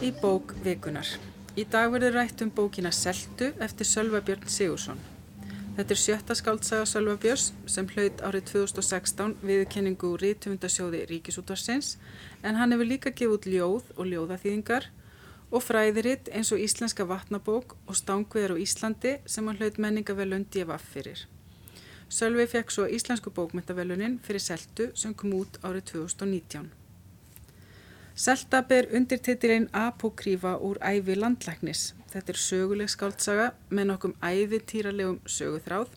Í bók Vikunar. Í dag verður rætt um bókina Seltu eftir Sölva Björn Sigursson. Þetta er sjötta skáldsaga Sölva Björns sem hlaut árið 2016 viðkenningu Rítumundasjóði Ríkisútvarsins en hann hefur líka gefið út ljóð og ljóðaþýðingar og fræðiritt eins og Íslenska vatnabók og Stangveðar á Íslandi sem hann hlaut menningavelun D.F. fyrir. Sölvi fekk svo Íslensku bókmyndavelunin fyrir Seltu sem kom út árið 2019. Selta ber undirtitilinn Apokrífa úr æfi landlæknis. Þetta er söguleg skáldsaga með nokkum æfintýralegum söguþráð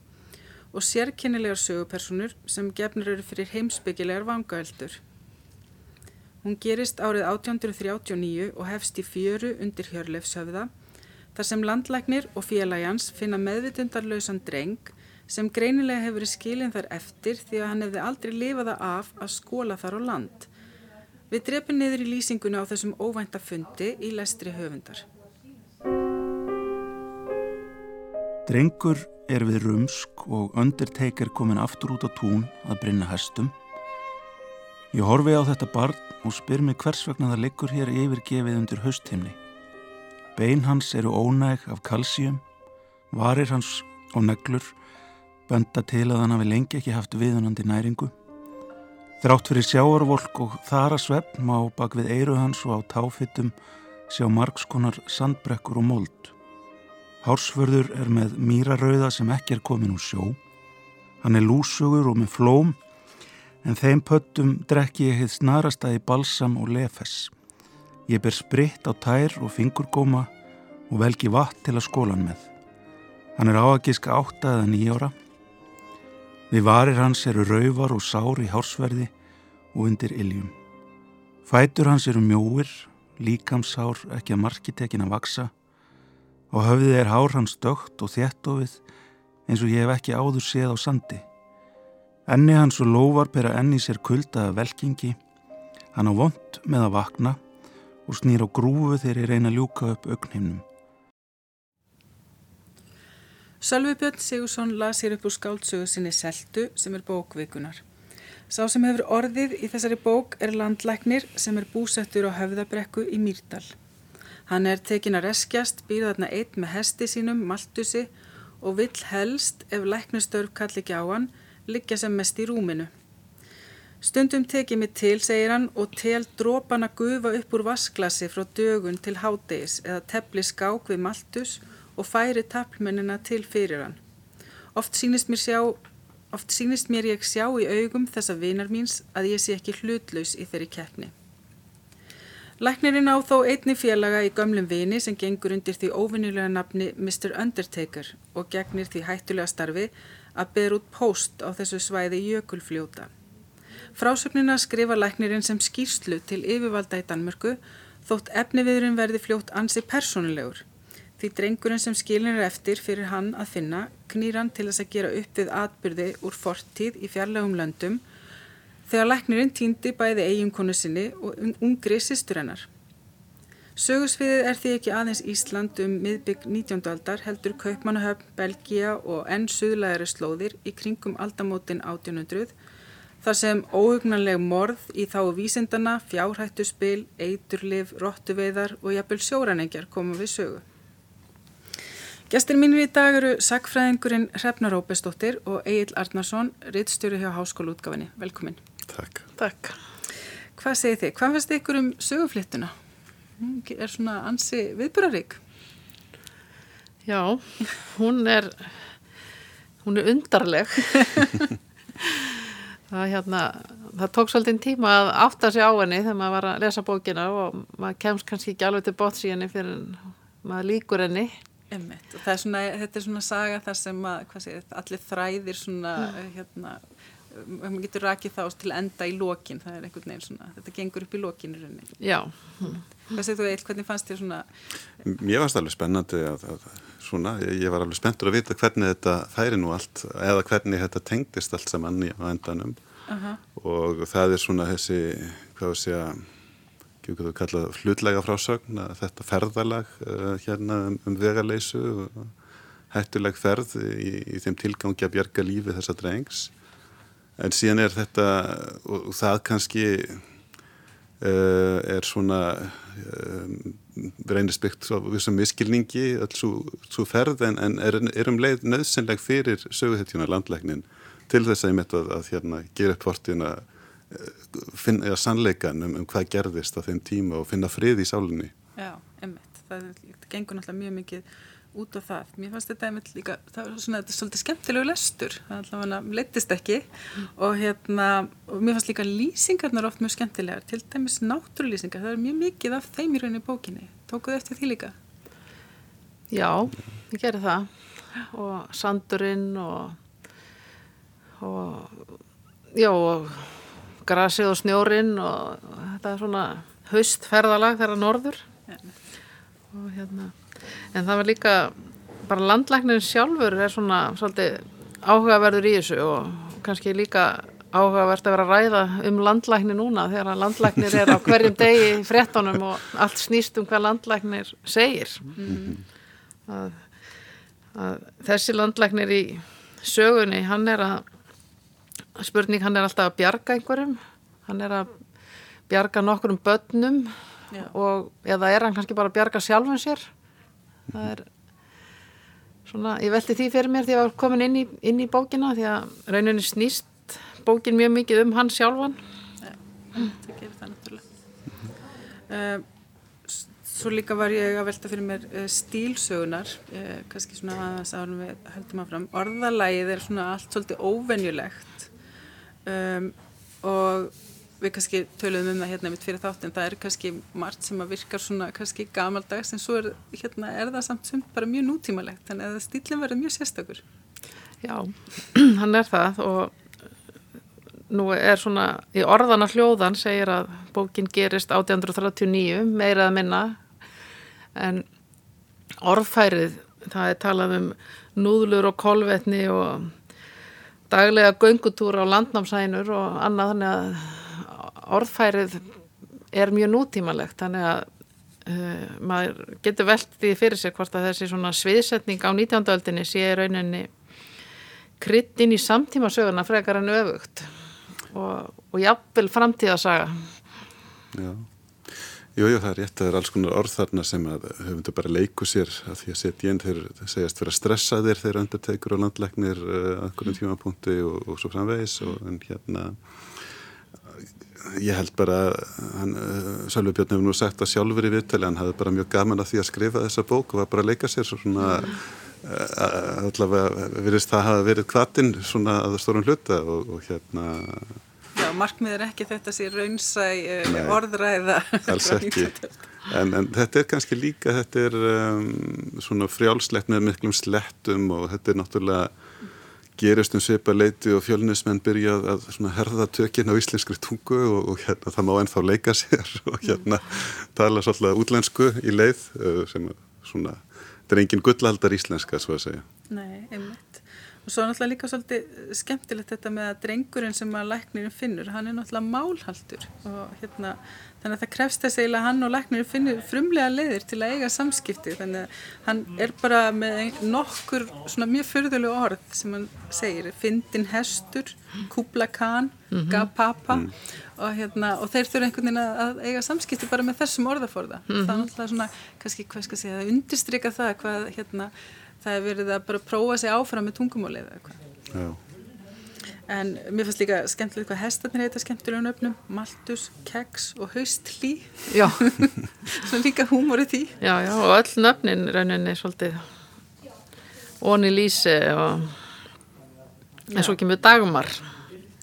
og sérkennilegar sögupersonur sem gefnir eru fyrir heimsbyggilegar vangaeldur. Hún gerist árið 1839 og hefst í fjöru undir Hjörleifshöfða þar sem landlæknir og félagjans finna meðvitundarlausan dreng sem greinilega hefur skilin þar eftir því að hann hefði aldrei lifaða af að skóla þar á land Við drefum niður í lýsinguna á þessum óvænta fundi í lestri höfundar. Drengur er við rumsk og Undertaker komin aftur út á tún að brinna hestum. Ég horfi á þetta barn og spyr mig hvers vegna það liggur hér yfirgefið undir haustimni. Bein hans eru ónæg af kalsíum, varir hans og neglur benda til að hann hafi lengi ekki haft viðunandi næringu. Þrátt fyrir sjáarvolk og þara svefn má bak við eiru hans og á táfittum sjá margskonar sandbrekkur og mold. Hársförður er með mýrarauða sem ekki er komin úr sjó. Hann er lúsugur og með flóm en þeim pöttum drekki ég hitt snarasta í balsam og lefes. Ég ber spritt á tær og fingurgóma og velgi vatn til að skólan með. Hann er áagiska átta eða nýjóra Við varir hans eru rauvar og sár í hársverði og undir iljum. Fætur hans eru mjóir, líkamsár ekki að markitekin að vaksa og höfðið er hár hans dögt og þéttofið eins og ég hef ekki áður séð á sandi. Enni hans og lóvar bera enni sér kuldaða velkingi, hann á vond með að vakna og snýr á grúfu þegar ég reyna að ljúka upp augnhimnum. Sölvi Björn Sigursson las hér upp úr skáldsögu sinni Seltu sem er bókvikunar. Sá sem hefur orðið í þessari bók er landlæknir sem er búsettur á höfðabrekku í Mýrdal. Hann er tekin að reskjast, býða þarna eitt með hesti sínum, maltusi og vill helst, ef læknustörf kalli ekki á hann, liggja sem mest í rúminu. Stundum tekið mig til, segir hann, og tel drópan að gufa upp úr vasklasi frá dögun til hádegis eða tepli skák við maltus og færi taplmennina til fyrir hann. Oft sínist mér, sjá, oft sínist mér ég sjá í augum þessa vinar míns að ég sé ekki hlutlaus í þeirri keppni. Læknirinn á þó einni félaga í gömlum vini sem gengur undir því óvinnilega nafni Mr. Undertaker og gegnir því hættulega starfi að beða út post á þessu svæði jökulfljóta. Frásögnina skrifa læknirinn sem skýrslu til yfirvalda í Danmörku þótt efniviðurinn verði fljótt ansi persónulegur Því drengurinn sem skilin er eftir fyrir hann að finna knýr hann til þess að gera upp við atbyrði úr fortíð í fjarlægum löndum þegar læknirinn týndi bæði eiginkonu sinni og ungri sýstur hennar. Sögusviðið er því ekki aðeins Ísland um miðbygg 19. aldar heldur Kaupmannahöfn, Belgia og enn suðlægari slóðir í kringum aldamótin 1800 þar sem óhugnanleg morð í þá vísindana, fjárhættu spil, eiturlif, róttuveiðar og jafnvel sjóræningjar koma við sögu. Gestir mínir í dag eru sagfræðingurinn Hrefnar Óbestóttir og Egil Arnarsson, rittstjóri hjá Háskólaútgafinni. Velkomin. Takk. Takk. Hvað segir þið? Hvað finnst þið ykkur um söguflittuna? Hún er svona ansi viðbúrarík. Já, hún er, hún er undarleg. það, hérna, það tók svolítið tíma að átta sig á henni þegar maður var að lesa bókina og maður kemst kannski ekki alveg til bóts í henni fyrir maður líkur henni. Einmitt. og er svona, þetta er svona saga þar sem að segir, allir þræðir svona mm. hérna, maður getur rakið þá til enda í lokin, það er einhvern veginn svona þetta gengur upp í lokinu Já mm. Hvað segir þú Eil, hvernig fannst þér svona Mér fannst alveg spennandi að, að, svona, ég var alveg spenntur að vita hvernig þetta færi nú allt, eða hvernig þetta tengdist allt saman í endanum uh -huh. og það er svona þessi, hvað sé að ekki við kallað hlutlega frásögn að þetta ferðalag uh, hérna um, um vegaleysu og hættuleg ferð í, í þeim tilgangi að bjarga lífi þessa drengs. En síðan er þetta og, og það kannski uh, er svona um, reynist byggt á vissum miskilningi öll svo ferð en, en er, er um leið nöðsynleg fyrir söguhetjuna landlæknin til þess að ég mitt að, að hérna, gera upp vortina finna sannleikan um, um hvað gerðist á þeim tíma og finna frið í sálinni Já, einmitt, það, það gengur náttúrulega mjög mikið út á það. Mér fannst þetta einmitt líka, það var svona, þetta er svolítið skemmtilegu lestur, það allavega leittist ekki mm. og hérna, og mér fannst líka lýsingarnar oft mjög skemmtilegar, til dæmis náttúrlýsingar, það er mjög mikið af þeim í rauninni bókinni. Tókuðu eftir því líka? Já, ég gerði það og sandurinn og, og já, og grasið og snjórin og, þetta er svona haustferðalag þegar norður. Og hérna en það var líka bara landlæknir sjálfur er svona svolítið áhugaverður í þessu og kannski líka áhugavert að vera að ræða um landlæknir núna þegar landlæknir er á hverjum degi í frettunum og allt snýst um hvað landlæknir segir. Mm. að, að þessi landlæknir í sögunni hann er að spurning hann er alltaf að bjarga einhverjum. Hann er að bjarga nokkur um börnum Já. og eða er hann kannski bara að bjarga sjálfum sér? Það er svona, ég veldi því fyrir mér því að ég var komin inn í, inn í bókina því að rauninni snýst bókin mjög mikið um hann sjálfan. Ja, það gerir það náttúrulega. Uh, Svo líka var ég að velta fyrir mér uh, stílsögunar uh, kannski svona aðeins árum við höldum að fram orðalægið er svona allt svolítið óvenjulegt um, og við kannski töluðum um það hérna mitt fyrir þátt en það er kannski margt sem að virkar svona kannski gamaldags en svo er, hérna, er það samt sumt bara mjög nútímalegt þannig að stílinn verður mjög sérstakur. Já, hann er það og nú er svona í orðana hljóðan segir að bókin gerist 1839 meira að minna en orðfærið það er talað um núðlur og kolvetni og daglega göngutúra á landnámsænur og annað þannig að orðfærið er mjög nútímalegt þannig að uh, maður getur velt því fyrir sig hvort að þessi svona sviðsetning á 19. öldinni sé rauninni kryttin í samtíma söguna frekar en öfugt og, og jafnvel framtíðasaga Já Jú, jú, það er rétt að það er alls konar orð þarna sem að höfundu bara leiku sér að því að setja inn þeir segjast vera stressaðir þeir öndartekur og landlegnir uh, að hvernig tímapunkti og, og svo framvegis og en hérna ég held bara hann, uh, Sölvi Björn hefur nú sagt að sjálfur í viðtali hann hafði bara mjög gaman að því að skrifa þessa bók og var bara að leika sér svona mm. uh, allavega virðist það hafa verið kvartinn svona að stórum hluta og, og hérna Já, markmið er ekki þetta sé raunsæ uh, orðræða alls ekki en, en þetta er kannski líka þetta er um, svona frjálslegt með miklum slettum og þetta er náttúrulega gerist um svipa leiti og fjölnismenn byrja að herða tökinn á íslenskri tungu og, og hérna það má ennþá leika sér og hérna tala svolítið útlensku í leið uh, sem svona, þetta er engin gullaldar íslenska svo að segja. Nei, einmitt. Og svo er náttúrulega líka svolítið skemmtilegt þetta með að drengurinn sem að læknirinn finnur, hann er náttúrulega málhaldur og hérna þannig að það krefst þess eiginlega hann og læknir finnir frumlega leiðir til að eiga samskipti þannig að hann er bara með nokkur svona mjög förðuleg orð sem hann segir, fyndin hestur kublakan, mm -hmm. gapapa mm. og, hérna, og þeir þurfa einhvern veginn að eiga samskipti bara með þessum orðaforða mm -hmm. það er alltaf svona, kannski hvað skal segja það undirstryka það hvað hérna, það er verið að bara prófa sig áfram með tungumálið eða eitthvað Já En mér finnst líka skemmtilegt hvað hestarnir heita skemmtilegum öfnum, Maltus, Keks og Haustlí. Já. Svo líka húmor í því. Já, já, og öll nöfnin rauninni svolítið Óni Lísi og en svo kemur Dagmar.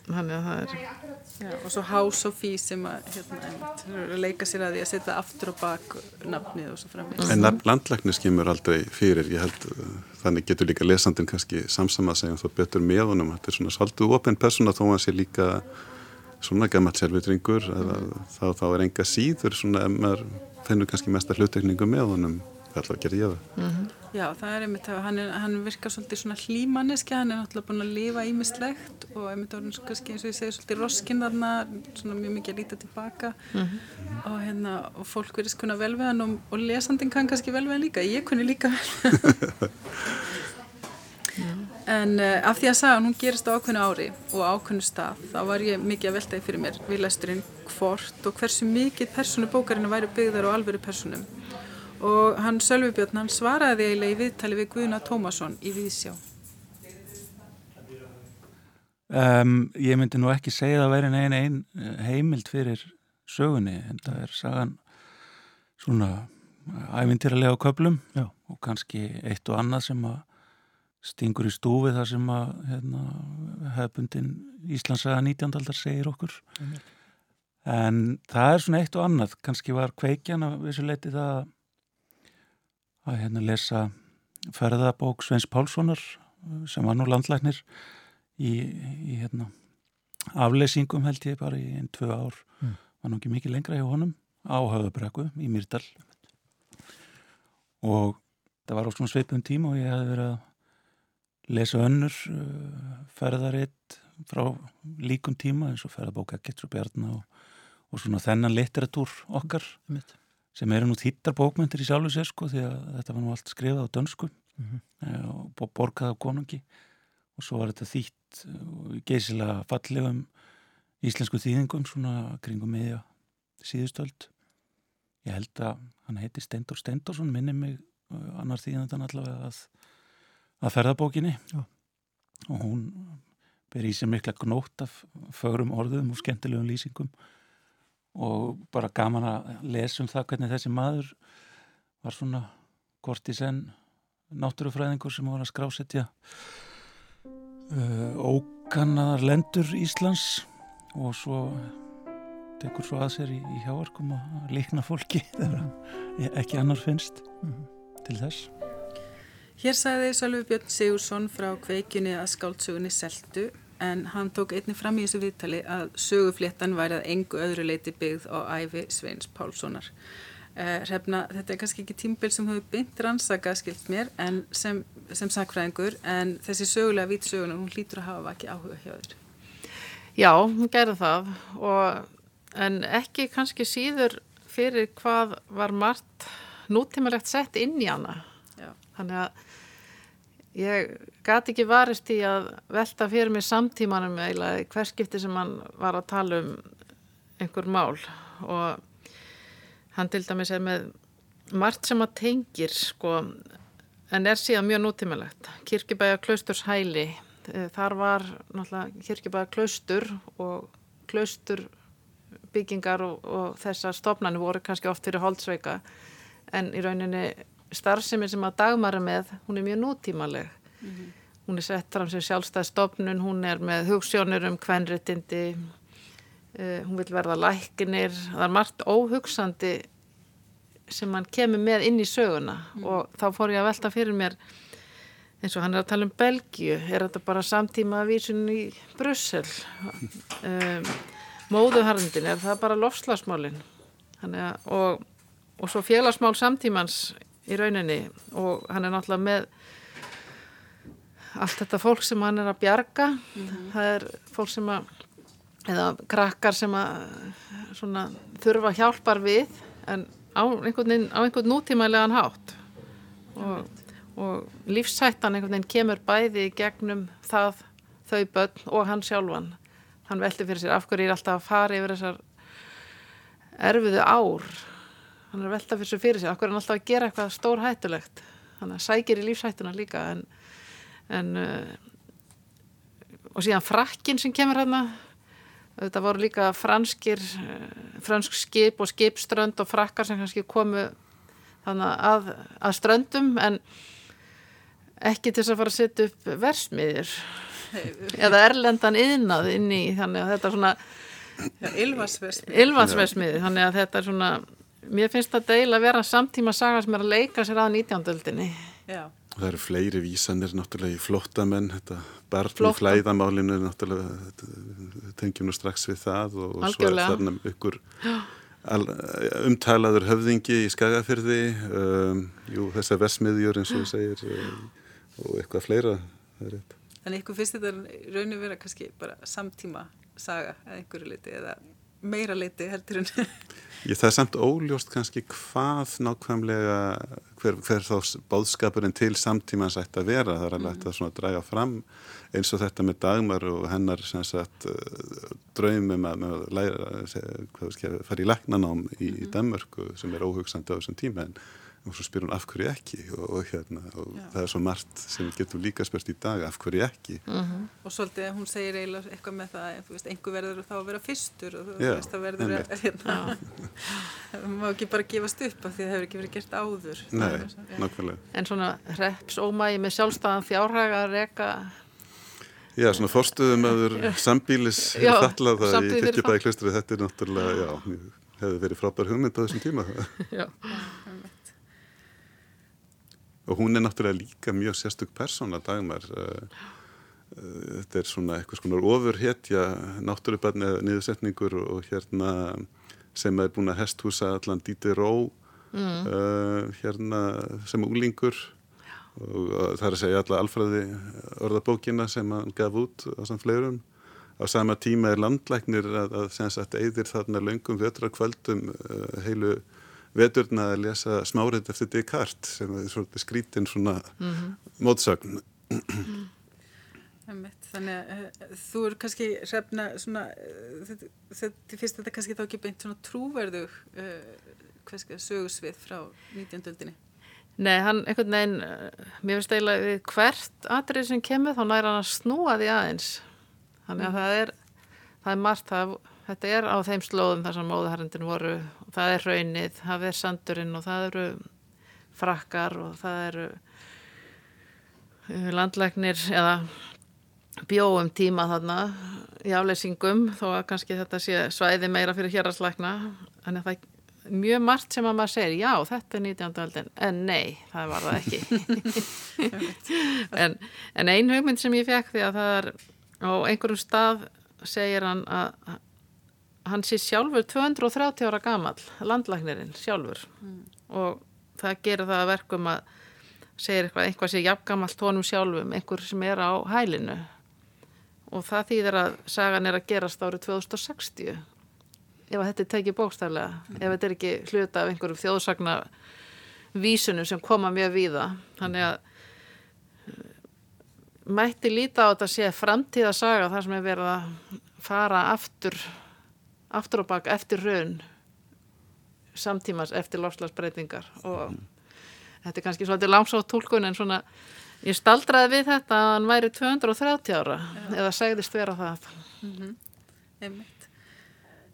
Þannig að það er... Já, og svo House of Fee sem að hérna, leika sér að því að setja aftur og bak nafnið og svo framvegis. En landlæknis kemur aldrei fyrir, ég held þannig getur líka lesandin kannski samsama að segja þó betur með honum, þetta er svona svolítið ofinn persóna þó að hann sé líka svona gammal selvutringur, mm. þá, þá er enga síður svona, ef maður finnur kannski mesta hlutekningu með honum alltaf að gera ég það. Mm -hmm. Já, það er einmitt að hann, hann virkar svolítið svona hlýmanniski, hann er náttúrulega búin að lifa ímislegt og einmitt orðin kannski eins og ég segi svolítið roskinn þarna, svona mjög mikið að líta tilbaka mm -hmm. og hérna, og fólk verðist kunna vel við hann og, og lesandin kann kannski vel við hann líka, ég kunni líka vel En uh, af því að sagan hún gerist á ákveðnu ári og ákveðnu stað þá var ég mikið að veltaði fyrir mér við lesturinn hvort og hversu mikið personu bókarinn væri byggðar á alvöru personum. Og hann Sölvi Björn hann svaraði eiginlega í viðtali við Guðna Tómasson í Víðsjá. Um, ég myndi nú ekki segja að negin einn heimild fyrir sögunni en það er sagan svona ævintýralega á köplum Já. og kannski eitt og annað sem að stingur í stúfi þar sem að hérna, hefbundin Íslandsaga 19. aldar segir okkur en það er svona eitt og annað kannski var kveikjan að vissu leiti það að hérna lesa ferðabók Sveins Pálssonar sem var nú landlæknir í, í hérna afleysingum held ég bara í einn, tvö ár mm. var nú ekki mikið lengra hjá honum á höfðabrekku í Myrdal og það var á svona sveipum tíma og ég hef verið að lesa önnur uh, ferðaritt frá líkum tíma eins og ferðabóka Getur Bjarnar og, og svona þennan litteratúr okkar mm. Sem eru nú þýttar bókmyndir í sjálfu sér sko því að þetta var nú allt skrifað á dönsku mm -hmm. og borgað á konungi og svo var þetta þýtt og geysilega fallegum íslensku þýðingum svona kringum meðja síðustöld ég held að hann heiti Stendur Stendursson minni mig uh, annar þýðandan allavega að að ferðabókinni Já. og hún ber í sig mikla gnótt af fögrum orðum og skemmtilegum lýsingum og bara gaman að lesa um það hvernig þessi maður var svona kort í senn náttúrufræðingur sem var að skrásetja uh, ókannaðar lendur Íslands og svo tekur svo að sér í, í hjáarkum að líkna fólki þegar ekki annar finnst mm -hmm. til þess Hér sagði Sölvi Björn Sigursson frá kveikjunni að skáltsugunni Seltu en hann tók einni fram í þessu viðtali að sögufléttan væri að engu öðru leiti byggð á æfi Sveins Pálssonar. Uh, Hrefna, þetta er kannski ekki tímbil sem hefur bynt rannsaka skilt mér en sem, sem sakfræðingur en þessi sögulega vítsögunar, hún hlýtur að hafa ekki áhuga hjá þér. Já, hún gerði það og, en ekki kannski síður fyrir hvað var margt nútímalegt sett inn í hana. Já. Þannig að Ég gati ekki varist í að velta fyrir mig samtímanum eða hverskipti sem hann var að tala um einhver mál og hann til dæmis er með margt sem að tengir sko en er síðan mjög nútímalegt. Kirkibæja klausturs hæli, eh, þar var náttúrulega kirkibæja klaustur og klaustur byggingar og, og þessar stofnarnir voru kannski oft fyrir holdsveika en í rauninni starfsemi sem að dagmara með, hún er mjög nútímaleg mm -hmm. hún er sett fram sem sjálfstæðstofnun, hún er með hugssjónur um kvenréttindi uh, hún vil verða lækinir það er margt óhugsandi sem hann kemur með inn í söguna mm. og þá fór ég að velta fyrir mér eins og hann er að tala um Belgiu er þetta bara samtíma að vísun í Brussel um, móðuharðindin er það bara lofslagsmálin og, og svo félagsmál samtímans í rauninni. Og hann er náttúrulega með allt þetta fólk sem hann er að bjarga. Mm -hmm. það er fólk sem að eða krakkar sem að svona, þurfa hjálpar við en á einhvern, á einhvern nútímælegan hátt. Og, og lífsættan einhvern veginn kemur bæði gegnum það þau börn og hann sjálfan. Hann veldi fyrir sér af hverju er alltaf að fara yfir þessar erfiðu ár hann er að velta fyrir sig fyrir sig okkur er hann alltaf að gera eitthvað stór hættulegt hann sækir í lífshættuna líka en, en uh, og síðan frakkin sem kemur hérna. Þetta voru líka franskir uh, fransk skip og skipströnd og frakkar sem kannski komu að, að ströndum en ekki til þess að fara að setja upp versmiðir eða erlendan yðnað inn í þannig að þetta er svona Ylvarsversmiði þannig að þetta er svona mér finnst þetta eiginlega að vera samtíma saga sem er að leika sér að 19. Já. Það eru fleiri vísanir náttúrulega í flottamenn, þetta barn í flæðamálinu náttúrulega tengjum nú strax við það og, og svo er þarna ykkur al, umtalaður höfðingi í skagafyrði, um, jú þessar versmiðjur eins og þú segir um, og eitthvað fleira. Þannig ykkur finnst þetta raun og vera kannski bara samtíma saga eða einhverju liti eða meira leiti heldur en Ég það er samt óljóst kannski hvað nákvæmlega hver, hver þá bóðskapurinn til samtímans ætti að vera. Það er alveg mm. að draga fram eins og þetta með dagmar og hennar sagt, uh, draumum að, læra, hvað skilja, fara í læknanám í, mm. í Danmörku sem er óhugsandi á þessum tíma en og svo spyr hún af hverju ekki? Og, og, hérna, og það er svo margt sem við getum líka spyrst í dag af hverju ekki? Mm -hmm. og svolítið hún segir eiginlega eitthvað með það þú veist, einhver verður þá að vera fyrstur og þú veist, það verður að hérna, það má ekki bara gefast upp af því það hefur ekki verið gert áður. Nei, nákvæmlega. En svona reps ómægi með sjálfstæðan fjárhaga að reyka Já, svona fórstuðum aður sambílis þallaða í kirkjubæði klustri þetta er náttúrulega, já, hefur verið frábær hugmynd á þessum tíma. Já og hún er náttúrulega líka mjög sérstök persóna dagmar. Eh, eh, þetta er svona eitthvað svona ofurhetja náttúrubarni niðursetningur og hérna sem er búin að hesthúsa allan Díti Ró mm. uh, hérna sem úlingur og það er að segja alla alfræði orðabókina sem hann gaf út á samt fleirum. Á sama tíma er landlæknir að, að, að, að eðir þarna löngum vetrakvöldum uh, heilu veturna að lesa smárið eftir Descartes sem er svona skrítinn svona mm -hmm. mótsögn Þannig að uh, þú er kannski hrefna svona uh, þetta fyrst þetta kannski þá ekki beint svona trúverðu uh, sögursvið frá 19. öldinni Nei, hann einhvern veginn mér finnst eiginlega við hvert atrið sem kemur þá næra hann að snúa því aðeins þannig að mm. það er það er margt, það þetta er á þeim slóðum þar sem móðuharrendin voru. Það er raunnið, það er sandurinn og það eru frakkar og það eru uh, landlegnir eða bjóum tíma þarna í afleysingum þó að kannski þetta sé svæði meira fyrir héraslækna en það er mjög margt sem að maður segir já þetta er 19. aldin en nei það var það ekki. En, en ein hugmynd sem ég fekk því að það er á einhverjum stað segir hann að hann sé sjálfur 230 ára gamal landlæknirinn sjálfur mm. og það gerir það að verkum að segir eitthvað, eitthvað sé jafngamalt tónum sjálfum, einhver sem er á hælinu og það þýðir að sagan er að gerast árið 2060 ef þetta er tekið bókstaflega mm. ef þetta er ekki hluta af einhverjum þjóðsagna vísunum sem koma mjög víða þannig að eh, mætti líta á þetta að sé framtíða saga þar sem er verið að fara aftur aftur og baka eftir raun samtímas eftir lofslagsbreytingar og mm. þetta er kannski svolítið langsátt tólkun en svona ég staldraði við þetta að hann væri 230 ára ja. eða segðist vera það mm -hmm. Einmitt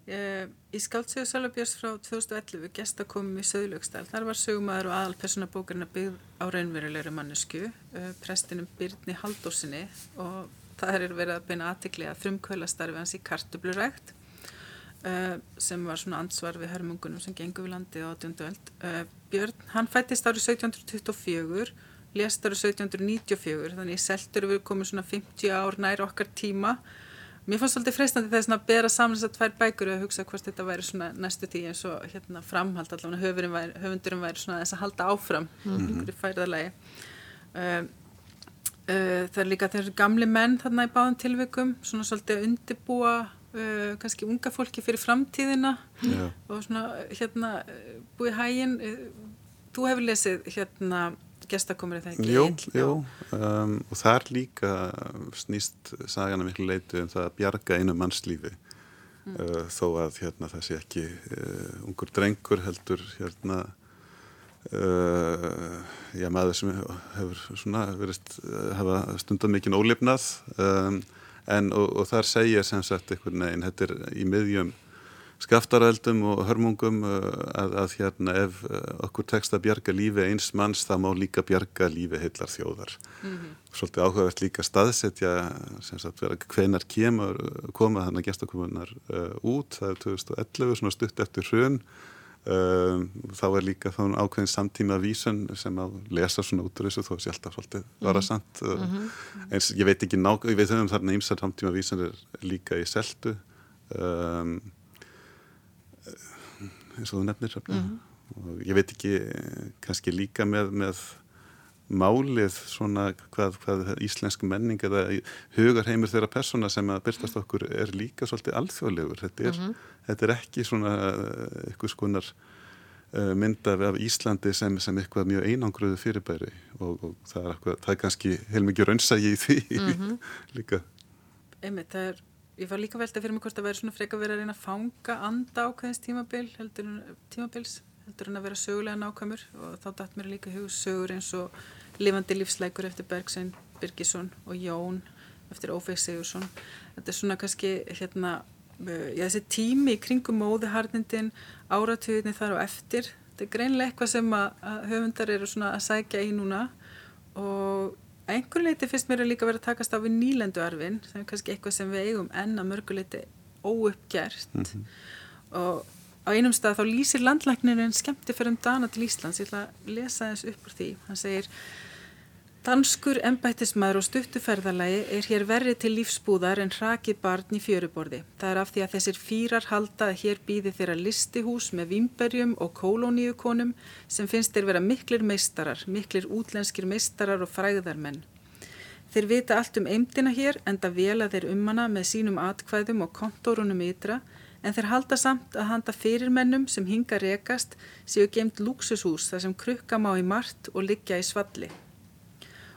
uh, Í skáltsögu Sölubjörns frá 2011 gestakomum í Söðlögstæl þar var sögumæður og aðal personabókarinn að byggja á raunverulegri mannesku prestinum Byrni Haldósinni og það er verið að beina aðtikli að frumkvöla starfi hans í kartublurækt sem var svona ansvar við hörmungunum sem gengur við landi á 18. öld. Uh, Björn, hann fættist árið 1724, lést árið 1794, þannig seltur við komum svona 50 ár nær okkar tíma. Mér fannst svolítið freistandi þess að bera saman þess að tvær bækur og að hugsa hvort þetta væri svona næstu tíu eins og hérna framhald allavega, höfundurum væri svona þess að halda áfram mm -hmm. einhverju færðarlegi. Uh, það er líka þeir gamli menn þarna í báðum tilvikum, svona svolítið að undibúa uh, kannski unga fólki fyrir framtíðina yeah. og svona hérna búið hægin þú hefur lesið hérna gestakomur eða ekki? Jú, jú um, og þar líka snýst sagana miklu leitu um það að bjarga einu mannslífi mm. uh, þó að hérna það sé ekki uh, ungur drengur heldur hérna uh, já maður sem hefur svona verið hafa stundar mikinn ólefnað um, en og, og þar segja sem sagt einhvern veginn, þetta er í miðjum skaftaröldum og hörmungum uh, að, að hérna ef uh, okkur tekst að bjarga lífi eins manns það má líka bjarga lífi heillar þjóðar. Mm -hmm. svolítið áhugavert líka staðsetja sem sagt hvenar kemur koma þannig að gestakomunar uh, út. Það er 2011 svona stutt eftir hrun Um, þá er líka þá ákveðin samtíma vísun sem að lesa svona út úr þessu þó að sjálf það svolítið mhm. sant mm -hmm. eins ég veit ekki nák ég veit um þarna ýmsar samtíma vísun er líka í seltu um, eins og þú nefnir mm -hmm. og ég veit ekki kannski líka með, með málið svona hvað, hvað íslensk menning eða hugarheimur þeirra persóna sem að byrstast okkur er líka svolítið alþjóðlegur. Þetta er, mm -hmm. þetta er ekki svona eitthvað skonar uh, mynda af Íslandi sem, sem eitthvað mjög einangruðu fyrirbæri og, og það, er eitthvað, það er kannski heilmikið raunsægi í því mm -hmm. líka. Einmitt, það er, ég var líka veltað fyrir mig hvort að vera svona freka verið að reyna að fanga anda ákveðins tímabil, heldur tímabils heldur en að vera sögulega nákvæmur og þá dætt mér líka hug sögur eins og Livandi lífsleikur eftir Bergsein Birgisson og Jón eftir Ófeig Sigursson þetta er svona kannski hérna, já, þessi tími kringum móðuharnindin áratuginni þar og eftir. Þetta er greinlega eitthvað sem að, höfundar eru svona að sækja í núna. Og einhver leiti finnst mér að líka vera að takast á við nýlenduarfin sem er kannski eitthvað sem við eigum enn að mörguleiti óuppgjert mm -hmm. og á einum stað þá lýsir landlæknirinn skemmti fyrir um dana til Íslands ég ætla að lesa þess upp úr því hann segir Danskur embættismæður og stuttuferðalagi er hér verið til lífsbúðar en hrakið barn í fjöruborði. Það er af því að þessir fýrar halda að hér býði þeirra listihús með vimberjum og kólóníukonum sem finnst þeir vera miklir meistarar, miklir útlenskir meistarar og fræðarmenn. Þeir vita allt um eimdina hér enda vela þeir um hana með sínum atkvæðum og kontórunum ytra en þeir halda samt að handa fyrirmennum sem hinga rekast séu geimt lúksushús þar sem krukka má í margt og liggja í svalli.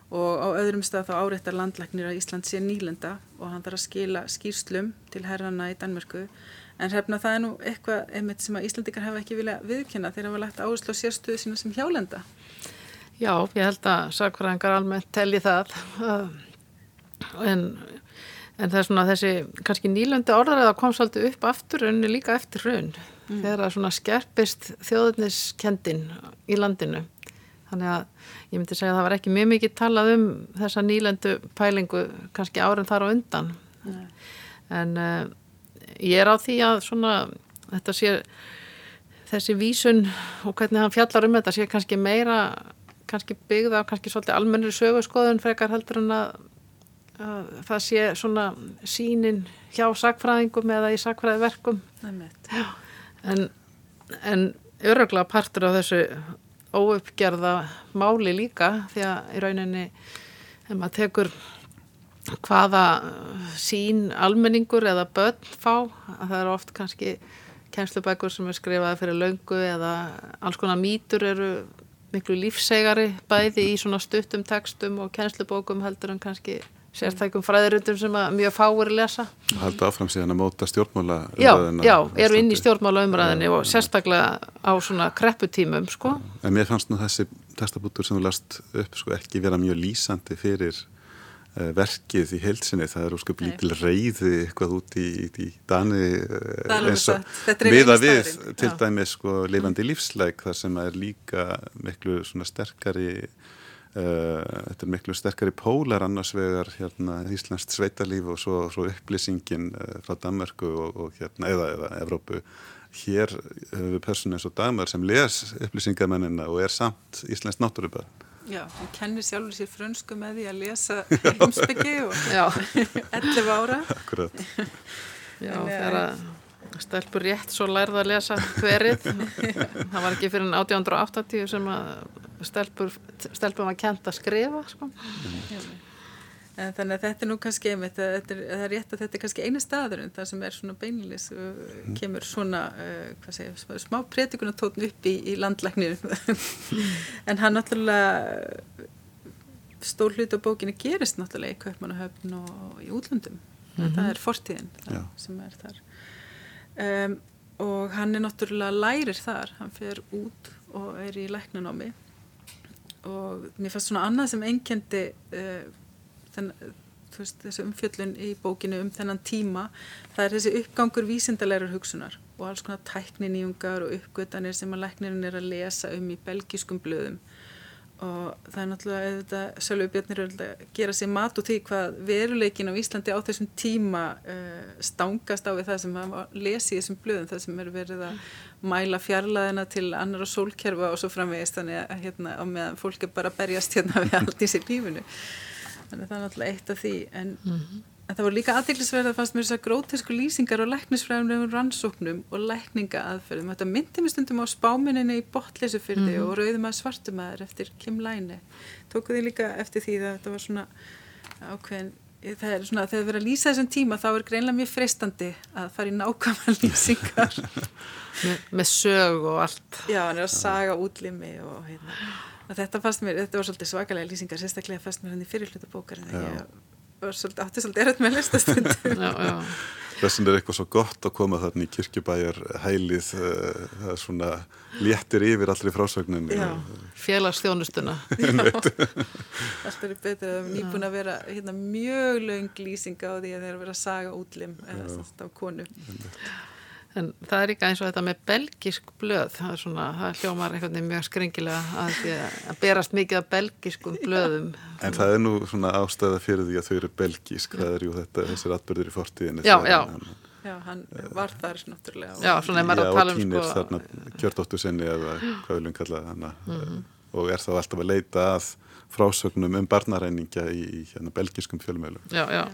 Og á öðrum stað þá áreittar landlæknir að Ísland sé nýlenda og hann þarf að skila skýrslum til herrana í Danmörku en hefna það er nú eitthvað einmitt sem að Íslandikar hefa ekki vilja viðkynna þegar hafa lagt áherslu á sérstuðu sína sem hjálenda. Já, ég held að sakfræðingar almennt telli það en En það er svona þessi kannski nýlöndu orðar kom svolítið upp aftur en líka eftir raun mm. þegar það svona skerpist þjóðuniskendin í landinu. Þannig að ég myndi segja að það var ekki mjög mikið talað um þessa nýlöndu pælingu kannski árum þar á undan. Nei. En uh, ég er á því að svona þetta sé þessi vísun og hvernig hann fjallar um þetta sé kannski meira kannski byggða á kannski svolítið almennir sögurskoðun frekar heldur en að að það sé svona sínin hjá sakfræðingum eða í sakfræðiverkum en, en öruglega partur af þessu óuppgerða máli líka því að í rauninni ef maður tekur hvaða sín almenningur eða börn fá að það eru oft kannski kennslubækur sem er skrifaði fyrir löngu eða alls konar mítur eru miklu lífsegari bæði í svona stuttum textum og kennslubókum heldur en kannski sérstækum fræðirundum sem mjög fáir lesa. Halda áfram síðan að móta stjórnmála umræðina. Já, já, eru inn í stjórnmála umræðinni og sérstaklega á svona krepputímum, sko. En mér fannst nú þessi testabútur sem þú last upp, sko, ekki vera mjög lýsandi fyrir uh, verkið í heilsinni. Það er úrskup lítil reyði eitthvað út í, í Dani uh, eins og viða við til dæmis, sko, lifandi lífsleik þar sem er líka miklu svona sterkari Uh, þetta er miklu sterkari pólar annars vegar hérna Íslandst sveitalíf og svo, svo upplýsingin uh, frá Danmarku og, og hérna eða, eða Evrópu. Hér höfum við personu eins og Damar sem les upplýsingamennina og er samt Íslandst náttúruböð. Já, hún kennir sjálfur sér frönsku með því að lesa heimsbyggi og 11 ára. Akkurat. Já, þegar að stelpur rétt svo lærða að lesa hverið það var ekki fyrir 1880 sem að stelpur stelpur var kent að skrifa sko. en þannig að þetta er nú kannski einmitt, það er, það er rétt að þetta er kannski einu staður en það sem er svona beinlis uh, kemur svona uh, segja, smá pretikunatótn upp í, í landlæknir en hann náttúrulega stór hlut á bókinu gerist náttúrulega í Kaupmannahöfn og í útlöndum. Mm -hmm. það er fortíðin það, sem er þar. Um, og hann er náttúrulega lærir þar, hann fer út og er í læknanámi og mér fannst svona annað sem einkendi uh, veist, þessu umfjöllun í bókinu um þennan tíma það er þessi uppgangur vísindalærar hugsunar og alls konar tækninýjungar og uppgötanir sem að læknirinn er að lesa um í belgiskum blöðum og það er náttúrulega þetta, Sölvi Björnir er að gera sér mat úr því hvað veruleikin á Íslandi á þessum tíma uh, stangast á við það sem að lesi í þessum blöðum það sem er verið að mæla fjarlæðina til annar og sólkerfa og svo framvegist þannig að hérna á meðan fólk er bara að berjast hérna við allt í sér lífunu þannig að það er náttúrulega eitt af því en, mm -hmm. En það voru líka aðteglisverð að fannst mér þess að grótesku lýsingar og læknisfræðumlegum rannsóknum og lækninga aðferðum. Þetta myndi mér stundum á spáminni í botlesufyrði mm -hmm. og rauðum að svartumæður eftir Kim Læni. Tóku því líka eftir því að þetta var svona ákveðin, það er svona þegar það verið að lýsa þessum tíma þá er greinlega mjög freistandi að fara í nákvæmlega lýsingar. Me, með sög og allt. Já, hann er að saga útlimi og hérna. Þetta fannst mér, þetta var svolítið svakalega lýsingar, sérstaklega fannst mér hann í fyrirluta svolítið, átti svolítið erönd með listastundum Þessin er eitthvað svo gott að koma þarna í kirkjubæjar hælið eh, það er svona léttir yfir allri frásögninni. Félagstjónustuna Allt er betur að nýbúin að vera hérna, mjög laung lýsinga á því að þeir vera að saga útlim eða á konu En það er ekki eins og þetta með belgisk blöð, það er svona, það hljómar einhvern veginn mjög skringilega að, að berast mikið af belgiskum blöðum. En það er nú svona ástæða fyrir því að þau eru belgisk, það er jú þetta, þessir atbyrður í fortíðinni. Já, já. Hann, já, hann var þar náttúrulega. Já, svona er maður að tala um sko. Já, og kýnir þarna kjörtóttu sinni eða hvað viljum kalla hana mm -hmm. og er þá alltaf að leita að frásögnum um barnaræningja í, í hérna, belgiskum fjölmjölu. Já, já.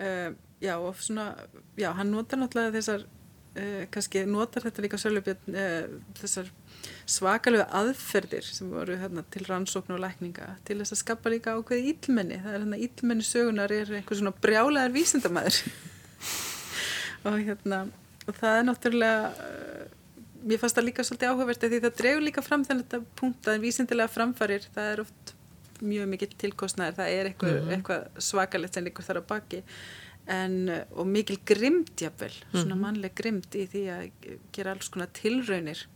já já og svona, já hann notar náttúrulega þessar, uh, kannski notar þetta líka svolítið uh, þessar svakalega aðferðir sem voru hérna, til rannsókn og lækninga til þess að skapa líka ákveði ílmenni það er hérna ílmenni sögunar er einhver svona brjálegar vísindamæður og hérna og það er náttúrulega uh, mér fannst það líka svolítið áhugavert því það dregur líka fram þennan þetta punkt að vísindilega framfarir það er oft mjög mikið tilkostnæðir, það er eitthvað, mm -hmm. eitthvað svakalegt sem líkur þar á baki En, og mikil grimd jafnvel, svona mm -hmm. mannleg grimd í því að gera alls konar tilraunir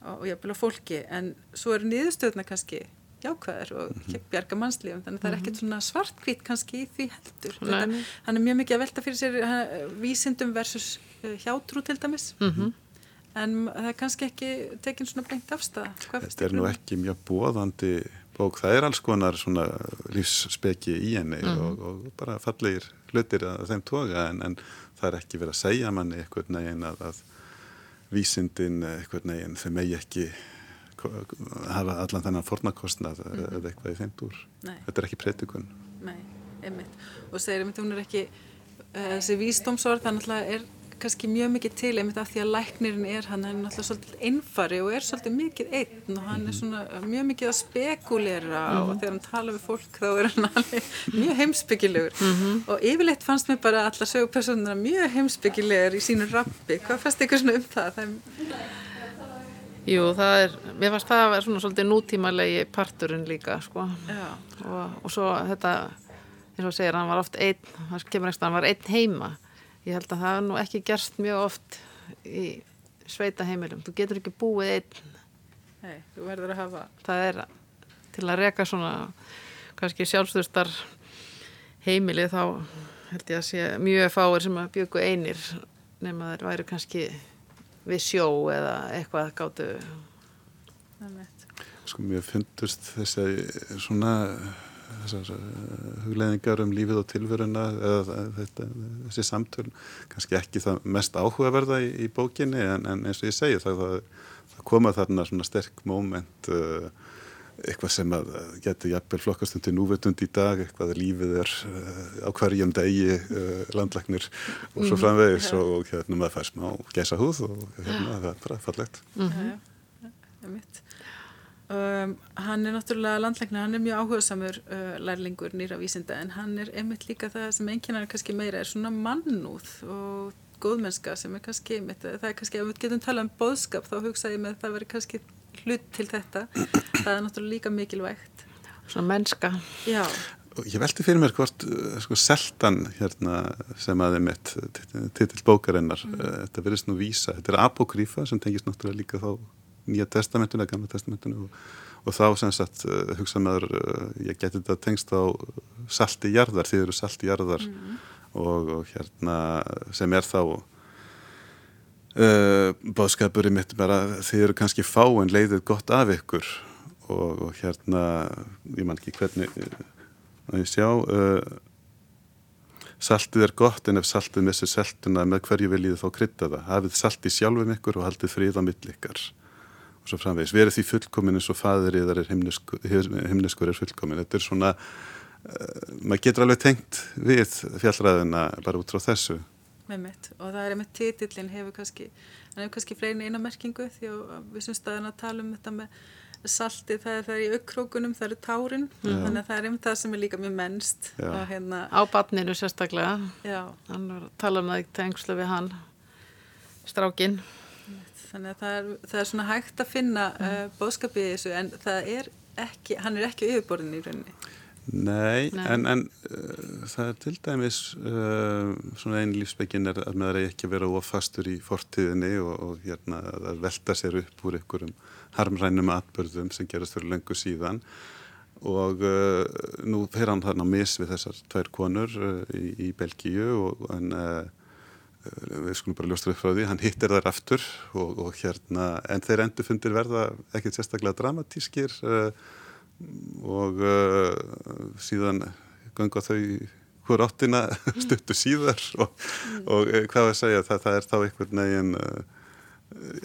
og, og jafnvel á fólki en svo eru niðurstöðuna kannski jákvæðar og -hmm. bjarga mannslífum þannig að það er ekkert svona svartkvít kannski í því heldur Þetta, hann er mjög mikið að velta fyrir sér hann, vísindum versus uh, hjátrú til dæmis mm -hmm. en það er kannski ekki tekinn svona brengt afstæða Þetta er nú ekki mjög bóðandi bók, það er alls konar svona lífsspeki í henni mm. og, og bara fallegir hlutir að þeim toga en, en það er ekki verið að segja manni eitthvað neginn að, að vísindin eitthvað neginn þeim megi ekki hafa allan þennan fornakostnað mm. eða eitthvað í þeim dúr. Þetta er ekki breytikun. Nei, einmitt. Og segir einmitt, hún er ekki, uh, þessi vísdómsórð þannig að er kannski mjög mikið til einmitt af því að læknirinn er hann er náttúrulega svolítið einfari og er svolítið mikið einn og hann er svona mjög mikið að spekulera mm -hmm. og þegar hann tala við fólk þá er hann alveg mjög heimsbyggilegur mm -hmm. og yfirleitt fannst mér bara allar sögupersonuna mjög heimsbyggilegur í sínu rappi hvað fannst ykkur svona um það? það er... Jú, það er mér fannst það að vera svona svolítið nútímalegi parturinn líka sko og, og svo þetta eins og segir hann var oft einn, hann kemur ekstra hann var einn heima ég held að það er nú ekki gerst mjög oft í sveita heimilum þú getur ekki búið einn. Nei, þú verður að hafa það er til að reka svona kannski sjálfstöðstar heimili þá held ég að sé mjög fáir sem að bjöku einir nema þeir væri kannski við sjó eða eitthvað gáttu Sko mér fundust þess að svona þessar eh, hugleðingar um lífið og tilveruna eða þetta, þessi samtöl kannski ekki það mest áhugaverða í, í bókinni en, en eins og ég segi það, það, það koma þarna svona sterk móment uh, eitthvað sem að getur jafnvel flokkast undir núvetund í dag, eitthvað að lífið er uh, á hverjum degi uh, landlagnir og svo mhm. framvegis mm, og, og hérna maður fær smá gæsa húð og hérna það er bara fallegt. Mm -hmm. Það er mitt Um, hann er náttúrulega landlækna, hann er mjög áhugasamur uh, lærlingur nýra vísinda en hann er einmitt líka það sem einnkjörnar kannski meira er svona mannúð og góðmennska sem er kannski einmitt, það er kannski, ef við getum talað um boðskap þá hugsa ég með það veri kannski hlut til þetta, það er náttúrulega líka mikilvægt. Svona mennska. Já. Ég velti fyrir mér hvort uh, sko seltan hérna sem að er mitt titill bókarinnar, mm. Uh, þetta verðist nú vísa, þetta er apokrífa sem tengist náttúrulega líka þá nýja testamentinu eða gamla testamentinu og, og þá sem sagt uh, hugsa maður uh, ég geti þetta tengst á salti jarðar, þið eru salti jarðar mm. og, og hérna sem er þá uh, bóðskapurinn mitt bara þið eru kannski fá en leiðið gott af ykkur og, og hérna ég man ekki hvernig að ég sjá Saltið er gott en ef saltið missir seltuna með hverju viljið þá krytta það. Hafið saltið sjálfum ykkur og haldið frið á millikar og svo framvegis, verið því fullkomin eins og í þar er himneskur, himneskur er fullkomin, þetta er svona uh, maður getur alveg tengt við fjallræðina bara út frá þessu. Með mitt og það er með titillin hefur kannski, hann hefur kannski fleiri eina merkingu því að við sem staðin að tala um þetta með salti, það er það í aukrókunum, það eru tárin, Já. þannig að það er einmitt það sem er líka mjög mennst. Hérna, á batninu sérstaklega, Já. hann tala um það í tengslu við hann, strákinn. Þannig að það er, það er svona hægt að finna mm. uh, bóðskapið í þessu en það er ekki, hann er ekki yfirborðin í rauninni. Nei, Nei. en, en uh, það er til dæmis uh, svona einn lífsbyggin er að maður ekki vera ofastur í fortíðinni og, og hérna að velta sér upp úr einhverjum harmrænum atbörðum sem gerast fyrir lengur síðan og uh, nú fer hann þarna mis við þessar tvær konur uh, í, í Belgíu og en uh, við skulum bara ljóstra upp frá því, hann hittir þær aftur og, og hérna, en þeir endur fundir verða ekkert sérstaklega dramatískir og uh, síðan ganga þau hver áttina stuttu síðar og, mm. og uh, hvað var að segja það, það er þá einhvern veginn uh,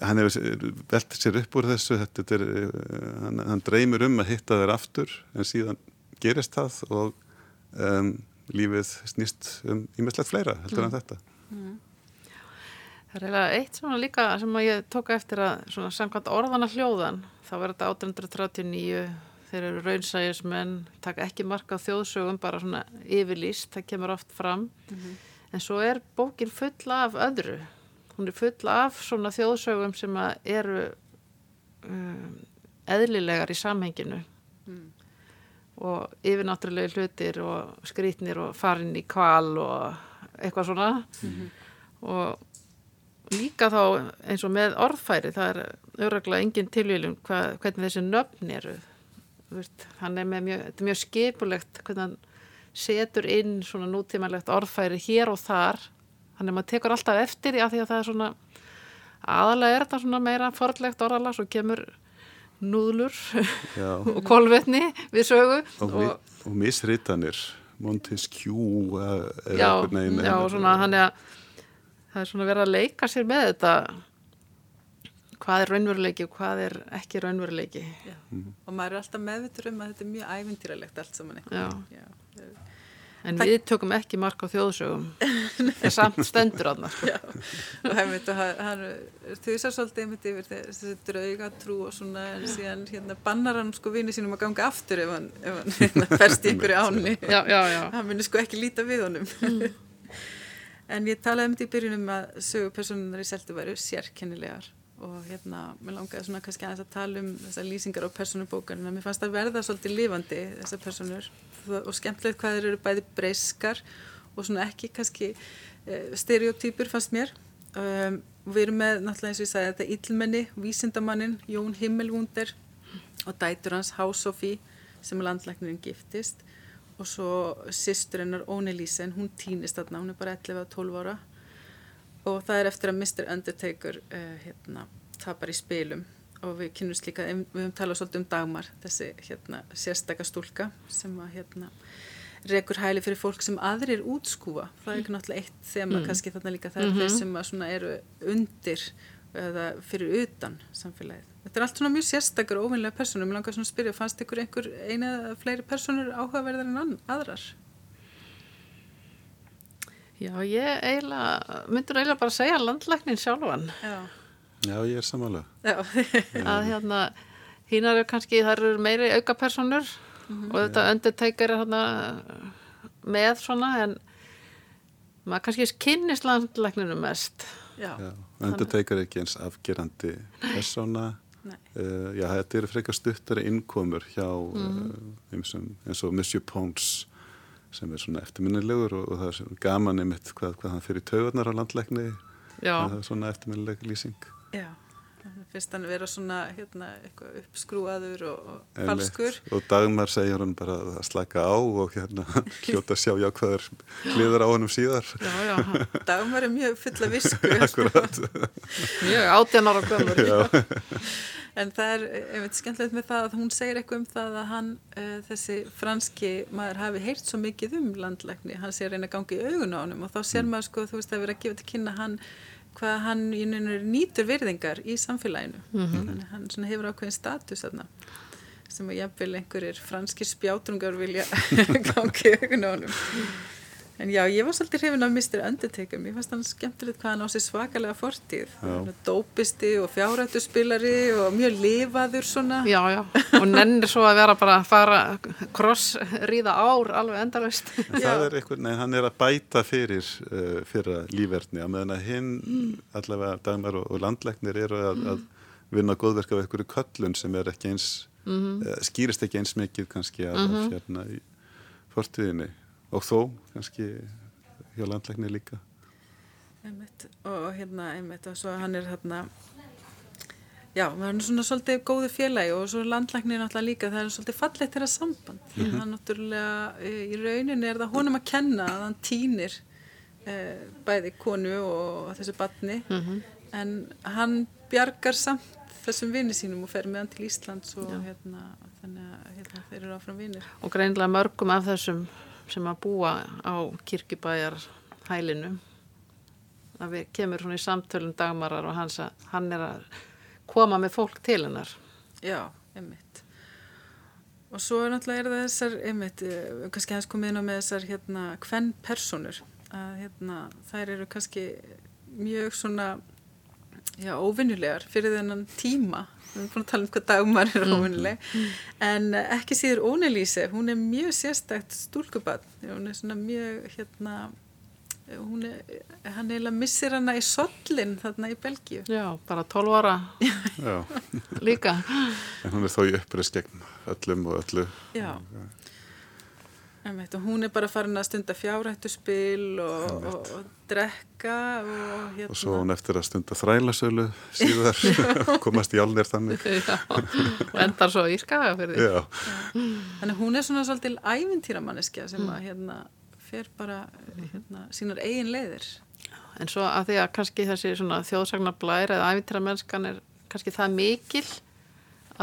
hann hefur velt sér upp úr þessu er, uh, hann, hann dreymir um að hitta þær aftur en síðan gerist það og um, lífið snýst um ímestlegt fleira heldur mm. en þetta mm. Það er eiginlega eitt svona líka sem ég tóka eftir að svona samkvæmt orðana hljóðan þá verður þetta 1839 þeir eru raunsægismenn, taka ekki marka á þjóðsögum, bara svona yfirlýst, það kemur oft fram mm -hmm. en svo er bókin full af öðru, hún er full af svona þjóðsögum sem eru um, eðlilegar í samhenginu mm. og yfirnáttúrulega hlutir og skrítnir og farin í kval og eitthvað svona mm -hmm. og líka þá eins og með orðfæri það er öraglega engin tilvíljum hvernig þessi nöfn eru. Hann er mjög, þetta er mjög skipulegt hvernig hann setur inn svona nútímanlegt orðfæri hér og þar. Þannig að maður tekur alltaf eftir að því að það er svona aðalega er þetta svona meira forlegt orðala svo kemur núðlur og kolvetni við sögu. Og, og, og misritanir Montesquieu já, já, og svona hann er að það er svona verið að leika sér með þetta. Hvað er raunveruleiki og hvað er ekki raunveruleiki. Mm. og maður er alltaf meðvitur um að þetta er mjög ævintýralegt allt saman en Þa... við tökum ekki mark á þjóðsögum. Það er samt stendur á það sko. og hefði þú sá svolítið einmitt yfir þessi draugatrú og svona en síðan hérna, bannar hann sko vinið sínum að ganga aftur ef hann, ef hann hérna, ferst í einhverju áni já, já, já. hann myndir sko ekki líta við honum. Mm. En ég talaði um þetta í byrjunum að sögupersonunar í seldu væru sérkennilegar og hérna, mér langaði svona kannski aðeins að tala um þessar lýsingar á personubókan en mér fannst að verða svolítið lifandi þessar personur og skemmtilegt hvað þeir eru bæði breyskar og svona ekki kannski eh, stereotýpur fannst mér. Um, við erum með náttúrulega eins og ég sagði þetta Íllmenni, Vísindamannin, Jón Himmelwunder og dætur hans Hásófi sem er landlæknirinn giftist og svo sýsturinnar Óni Lísen, hún týnist þarna, hún er bara 11-12 ára og það er eftir að Mr. Undertaker uh, hérna, tapar í spilum og við kynumst líka, við höfum talað svolítið um dagmar, þessi hérna, sérstakastúlka sem að hérna, rekur hæli fyrir fólk sem aðrir útskúfa, það er ekki náttúrulega eitt þema mm. kannski þarna líka, það er mm -hmm. þeir sem að svona eru undir eða fyrir utan samfélagið. Þetta er allt svona mjög sérstakar og ofinlega personur, mér langar svona að spyrja, fannst ykkur einhver eina eða fleiri personur áhugaverðar en aðrar? Já, ég eiginlega, myndur eiginlega bara segja landlæknin sjálfan. Já, Já ég er samanlega. að hérna, hínar eru kannski, það eru meiri aukapersonur mm -hmm. og þetta undertaker er hérna með svona, en maður kannski kynnist landlækninu mest. Já. Já undertaker er ekki eins afgerandi persona. Uh, já, þetta eru frekar stuttari innkomur hjá mm uh, eins og Monsieur Pons sem er svona eftirminnilegur og, og það er gaman einmitt hvað, hvað hann fyrir taugarnar á landleikni það er svona eftirminnileg lýsing. Já, fyrst hann vera svona hérna, uppskrúaður og, og falskur. Og Dagmar segir hann bara að slaka á og hérna hljóta að sjá já hvað er hliður á hannum síðar. Já, já, Dagmar er mjög full af visku Akkurat. Mjög átjanar og gömur Já. En það er einmitt skemmtilegt með það að hún segir eitthvað um það að hann, uh, þessi franski maður hafi heyrt svo mikið um landlækni, hann sé að reyna að gangi í augun á hann og þá sér mm. maður sko, þú veist, að vera að gefa til kynna hann, hvað hann nýtur virðingar í samfélaginu mm -hmm. hann hefur ákveðin status þarna sem að jafnvel einhverjir franski spjátrungar vilja gangi honum. En já, ég var svolítið hrifin af Mr. Undertaker, mér fannst hann skemmtilegt hvað hann á sér svakalega fortíð. Dópisti og fjárhættuspilari og mjög lifaður svona. Já, já, og nennir svo að vera bara að fara kross, ríða ár alveg endalust. Það er eitthvað, nei, hann er að bæta fyrir uh, fyrra lífverðni, að meðan að hinn mm. allavega dagmar og, og landlegnir eru að, mm. að vinna góðverk af einhverju köllun sem er ekki eins, mm -hmm. uh, skýrist ekki eins mikið kannski af -hmm. hérna í fortíðinni og þó kannski hjá landleikni líka. Einmitt, og hérna einmitt og svo hann er hérna já, hann er svona svolítið góðu félagi og svo landleikni náttúrulega líka það er svolítið fallið til það samband. Mm -hmm. hann náttúrulega í rauninni er það honum að kenna að hann týnir eh, bæði konu og þessu batni mm -hmm. en hann bjargar samt þessum vinni sínum og fer með hann til Íslands og hérna, þannig að hérna, þeir eru áfram vinnir og greinlega mörgum af þessum sem að búa á kirkibæjar hælinu að við kemur svona í samtölum dagmarar og hans að hann er að koma með fólk til hennar. Já, einmitt. Og svo er náttúrulega þessar einmitt, eh, kannski hans komið inn á með þessar hérna hvenn personur að hérna þær eru kannski mjög svona já, óvinnulegar fyrir þennan tíma. Við erum búin að tala um hvað dagmar er óvinnileg mm. mm. en ekki síður Ónelíse hún er mjög sérstækt stúlkubann hún er svona mjög hérna hún er, hann eiginlega missir hana í sollin þarna í Belgíu. Já, bara 12 ára. Líka. En hún er þó í uppreist gegn öllum og öllu. Já og hún er bara farin að stunda fjárhættuspil og, og, og drekka og, hérna. og svo hún eftir að stunda þrælasölu síðar komast í alnir þannig. Já, og endar svo í skaga fyrir því þannig hún er svona svolítil ævintýramanniska sem að hérna fer bara hérna, sínar eigin leiðir. En svo að því að kannski þessi þjóðsagnarblæri eða ævintýramennskan er kannski það mikil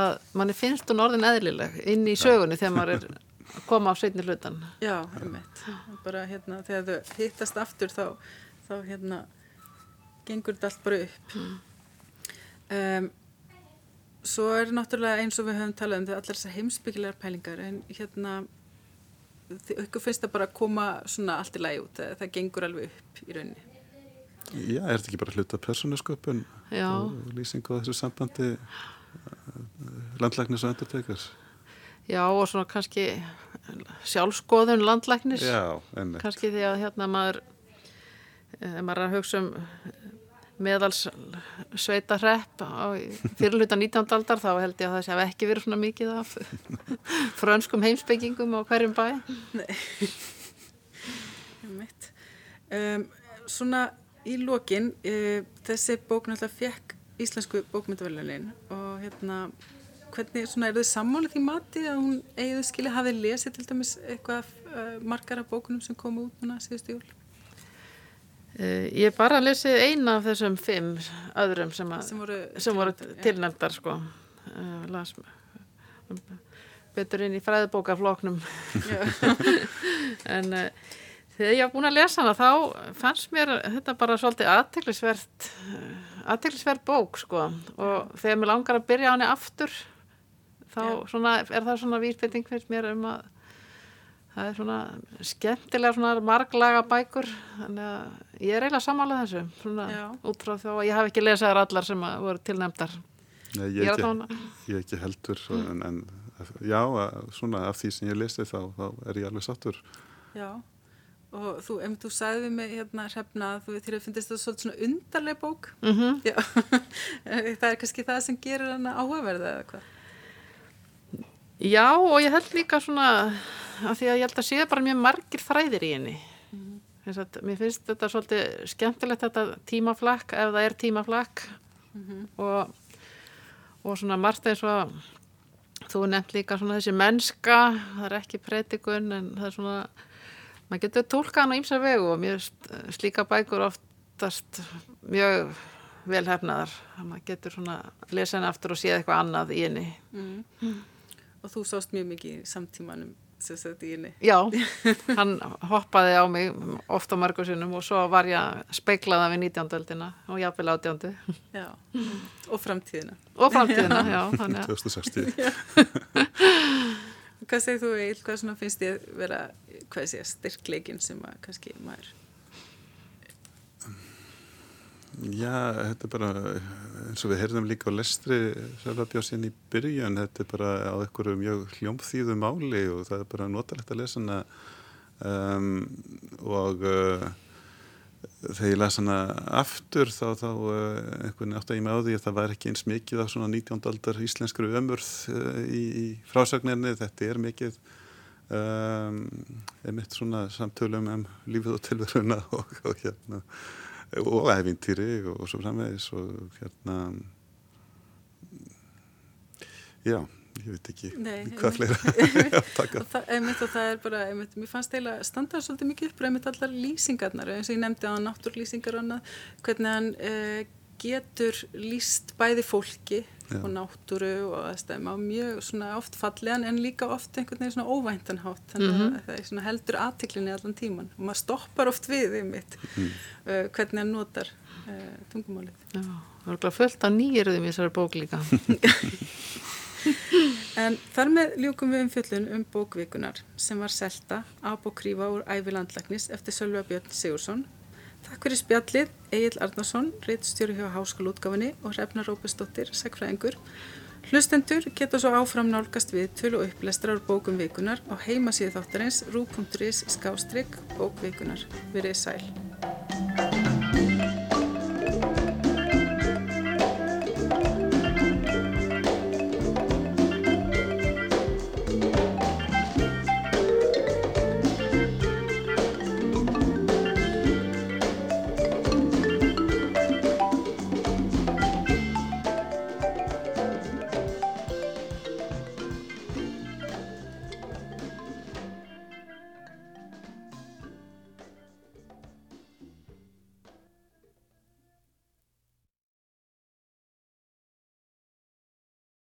að manni finnst hún orðin eðlileg inn í sögunni þegar maður er koma á setni hlutan Já, einmitt. Bara hérna þegar þau hittast aftur þá, þá hérna gengur þetta allt bara upp. Mm. um, Svo er náttúrulega eins og við höfum talað um þetta allar þessar heimsbyggilegar pælingar en hérna ykkur finnst það bara að koma svona allt í læg út það, það gengur alveg upp í rauninni? Já, er þetta ekki bara hluta persónasköpun og lýsing á þessu sambandi eh, landlæknis og endurteikars Já og svona kannski sjálfskoðun landlæknis. Já, kannski því að hérna maður ef maður er að hugsa um meðals sveita hrepp fyrirluta 19. aldar þá held ég að það sé að ekki verið svona mikið af frönskum heimsbyggingum á hverjum bæ. Nei. Um, Svona í lokin uh, þessi bók náttúrulega fekk íslensku bókmyndaveljunin og hérna hvernig svona, er þau sammálið því mati að hún eigið skilja hafið lesið til dæmis eitthvað uh, margar af bókunum sem komu út núna síðustu jól? Uh, ég bara lesið eina af þessum fimm öðrum sem, a, sem voru, voru tilnæmdar sko. uh, las betur inn í fræðbókafloknum en þegar ég var búin að lesa hana þá fannst mér þetta bara svolítið aðteglisvert aðteglisvert bók sko. Og þegar mér langar að byrja á henni aftur þá svona, er það svona vísbending fyrir mér um að það er svona skemmtilega svona marglaga bækur þannig að ég er eiginlega sammálað þessu svona já. út frá þá að ég hafi ekki lesaðar allar sem voru tilnæmdar Nei, ég, ekki, ég ekki heldur mm. en, en já, svona af því sem ég lesi þá, þá er ég alveg sattur Já, og þú, ef þú sagði mig hérna hrefna að þú þér finnst þetta svona undarlega bók mm -hmm. það er kannski það sem gerur hana áhugaverða eða hvað Já og ég held líka svona að því að ég held að séu bara mjög margir þræðir í henni mm. að, mér finnst þetta svolítið skemmtilegt þetta tímaflakk ef það er tímaflakk mm -hmm. og, og svona margt eins og þú nefnt líka svona þessi mennska það er ekki predikun en það er svona maður getur tólkan á ýmsa vegu og mjög slíka bækur oftast mjög velhefnaðar maður getur svona lesa henni aftur og séð eitthvað annað í henni mm og þú sást mjög mikið í samtímanum sem sagt í henni. Já, hann hoppaði á mig ofta mörgur sinnum og svo var ég að speiklaða við 19. öldina og jafnvel átjándu. Já, og framtíðina. Og framtíðina, já. Þannig að 2060. Hvað segir þú Eil, hvað svona finnst þið vera, hvað sé, styrkleikin sem að kannski maður Já, þetta er bara eins og við heyrðum líka á lestri Sölvabjásinn í byrjun, þetta er bara á einhverju mjög hljómþýðu máli og það er bara notalegt að lesa hana um, og uh, þegar ég las hana aftur þá, þá uh, einhvern veginn átt að ég með á því að það var ekki eins mikið af svona 19. aldar íslenskru ömurð uh, í, í frásagninni, þetta er mikið um, einmitt svona samtölum um lífið og tilveruna og, og hérna og æfintýri og, svo framvegis og hérna já, ég veit ekki Nei, hvað fleira að taka. Það, einmitt, það er bara, einmitt, mér fannst eiginlega standað svolítið mikið upp, einmitt allar lýsingarnar eins og ég nefndi á náttúrlýsingar hvernig hann uh, getur lýst bæði fólki Já. og náttúru og aðstæðum á mjög svona oft fallegan en líka oft einhvern veginn svona óvæntanhátt þannig að það er svona heldur aðtiklinni allan tíman og maður stoppar oft við einmitt Mm. uh, hvernig hann notar uh, tungumálið. Já, það er örugglega fullt af nýjirðum í þessari bók líka. En þar með ljúkum við um fjöllun um bókvikunar sem var selta apokrífa úr ævi landlæknis eftir Sölva Björn Sigursson. Takk fyrir spjallið, Egil Arnarsson, reittstjóri hjá Háskólútgafinni og Hrefna Rópesdóttir, segfræðingur. Hlustendur geta svo áfram nálgast við tölu og upplestrar bókum vikunar á heimasíðu þáttarins rú.is skástrygg bókvikunar. Verið sæl.